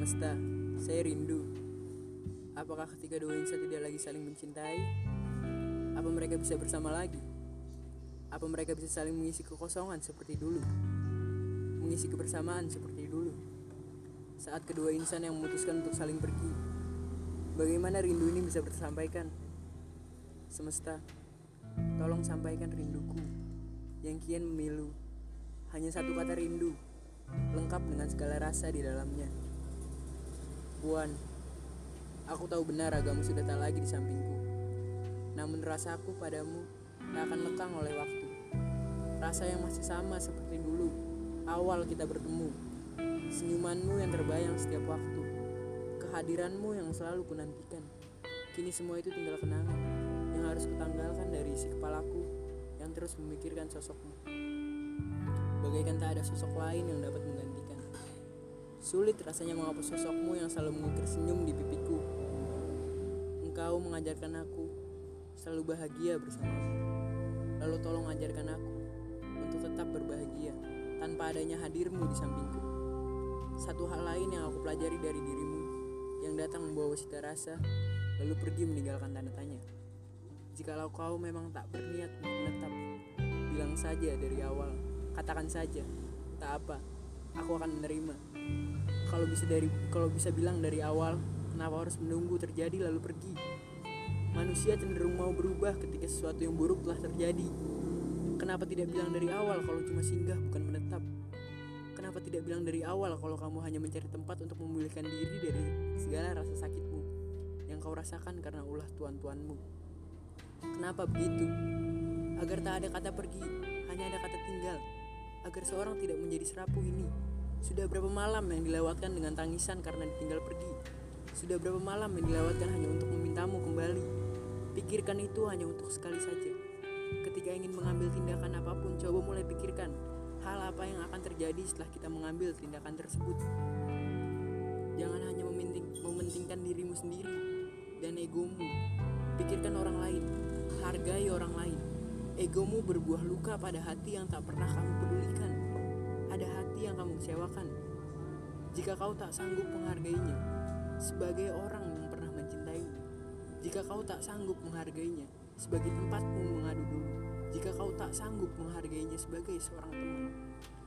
Saya rindu. Apakah ketika dua insan tidak lagi saling mencintai? Apa mereka bisa bersama lagi? Apa mereka bisa saling mengisi kekosongan seperti dulu? Mengisi kebersamaan seperti dulu? Saat kedua insan yang memutuskan untuk saling pergi, bagaimana rindu ini bisa tersampaikan? Semesta, tolong sampaikan rinduku yang kian memilu. Hanya satu kata rindu, lengkap dengan segala rasa di dalamnya. Puan, aku tahu benar agamu sudah tak lagi di sampingku. Namun rasaku padamu tak akan lekang oleh waktu. Rasa yang masih sama seperti dulu, awal kita bertemu. Senyumanmu yang terbayang setiap waktu. Kehadiranmu yang selalu kunantikan. Kini semua itu tinggal kenangan yang harus kutanggalkan dari isi kepalaku yang terus memikirkan sosokmu. Bagaikan tak ada sosok lain yang dapat menggantikan. Sulit rasanya menghapus sosokmu yang selalu mengukir senyum di pipiku. Engkau mengajarkan aku selalu bahagia bersamamu. Lalu tolong ajarkan aku untuk tetap berbahagia tanpa adanya hadirmu di sampingku. Satu hal lain yang aku pelajari dari dirimu yang datang membawa cita rasa lalu pergi meninggalkan tanda tanya. Jikalau kau memang tak berniat menetap, bilang saja dari awal, katakan saja, tak apa, aku akan menerima. Kalau bisa dari kalau bisa bilang dari awal, kenapa harus menunggu terjadi lalu pergi? Manusia cenderung mau berubah ketika sesuatu yang buruk telah terjadi. Kenapa tidak bilang dari awal kalau cuma singgah bukan menetap? Kenapa tidak bilang dari awal kalau kamu hanya mencari tempat untuk memulihkan diri dari segala rasa sakitmu yang kau rasakan karena ulah tuan-tuanmu? Kenapa begitu? Agar tak ada kata pergi, hanya ada kata tinggal. Agar seorang tidak menjadi serapuh ini. Sudah berapa malam yang dilewatkan dengan tangisan karena ditinggal pergi? Sudah berapa malam yang dilewatkan hanya untuk memintamu kembali? Pikirkan itu hanya untuk sekali saja. Ketika ingin mengambil tindakan apa pun, coba mulai pikirkan hal apa yang akan terjadi setelah kita mengambil tindakan tersebut. Jangan hanya mementing, mementingkan dirimu sendiri dan egomu. Pikirkan orang lain, hargai orang lain. Egomu berbuah luka pada hati yang tak pernah kamu pedulikan. Ada hati yang kamu kecewakan. Jika kau tak sanggup menghargainya sebagai orang yang pernah mencintaimu, jika kau tak sanggup menghargainya sebagai tempatmu mengadu dulu, jika kau tak sanggup menghargainya sebagai seorang teman,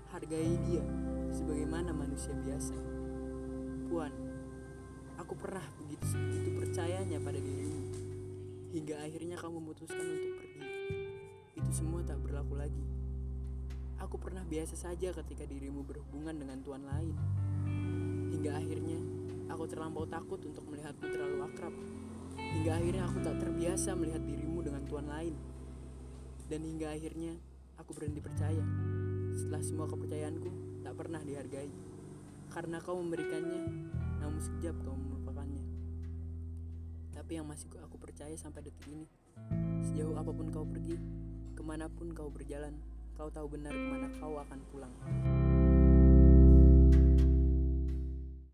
hargai dia sebagaimana manusia biasa. Puan, aku pernah begitu begitu percayanya pada dirimu hingga akhirnya kamu memutuskan untuk semua tak berlaku lagi. Aku pernah biasa saja ketika dirimu berhubungan dengan tuan lain. Hingga akhirnya aku terlampau takut untuk melihatmu terlalu akrab. Hingga akhirnya aku tak terbiasa melihat dirimu dengan tuan lain. Dan hingga akhirnya aku berhenti percaya. Setelah semua kepercayaanku tak pernah dihargai. Karena kau memberikannya, namun sekejap kau melupakannya. Tapi yang masih aku percaya sampai detik ini, sejauh apa pun kau pergi, ke mana pun kau berjalan, kau tahu benar ke mana kau akan pulang.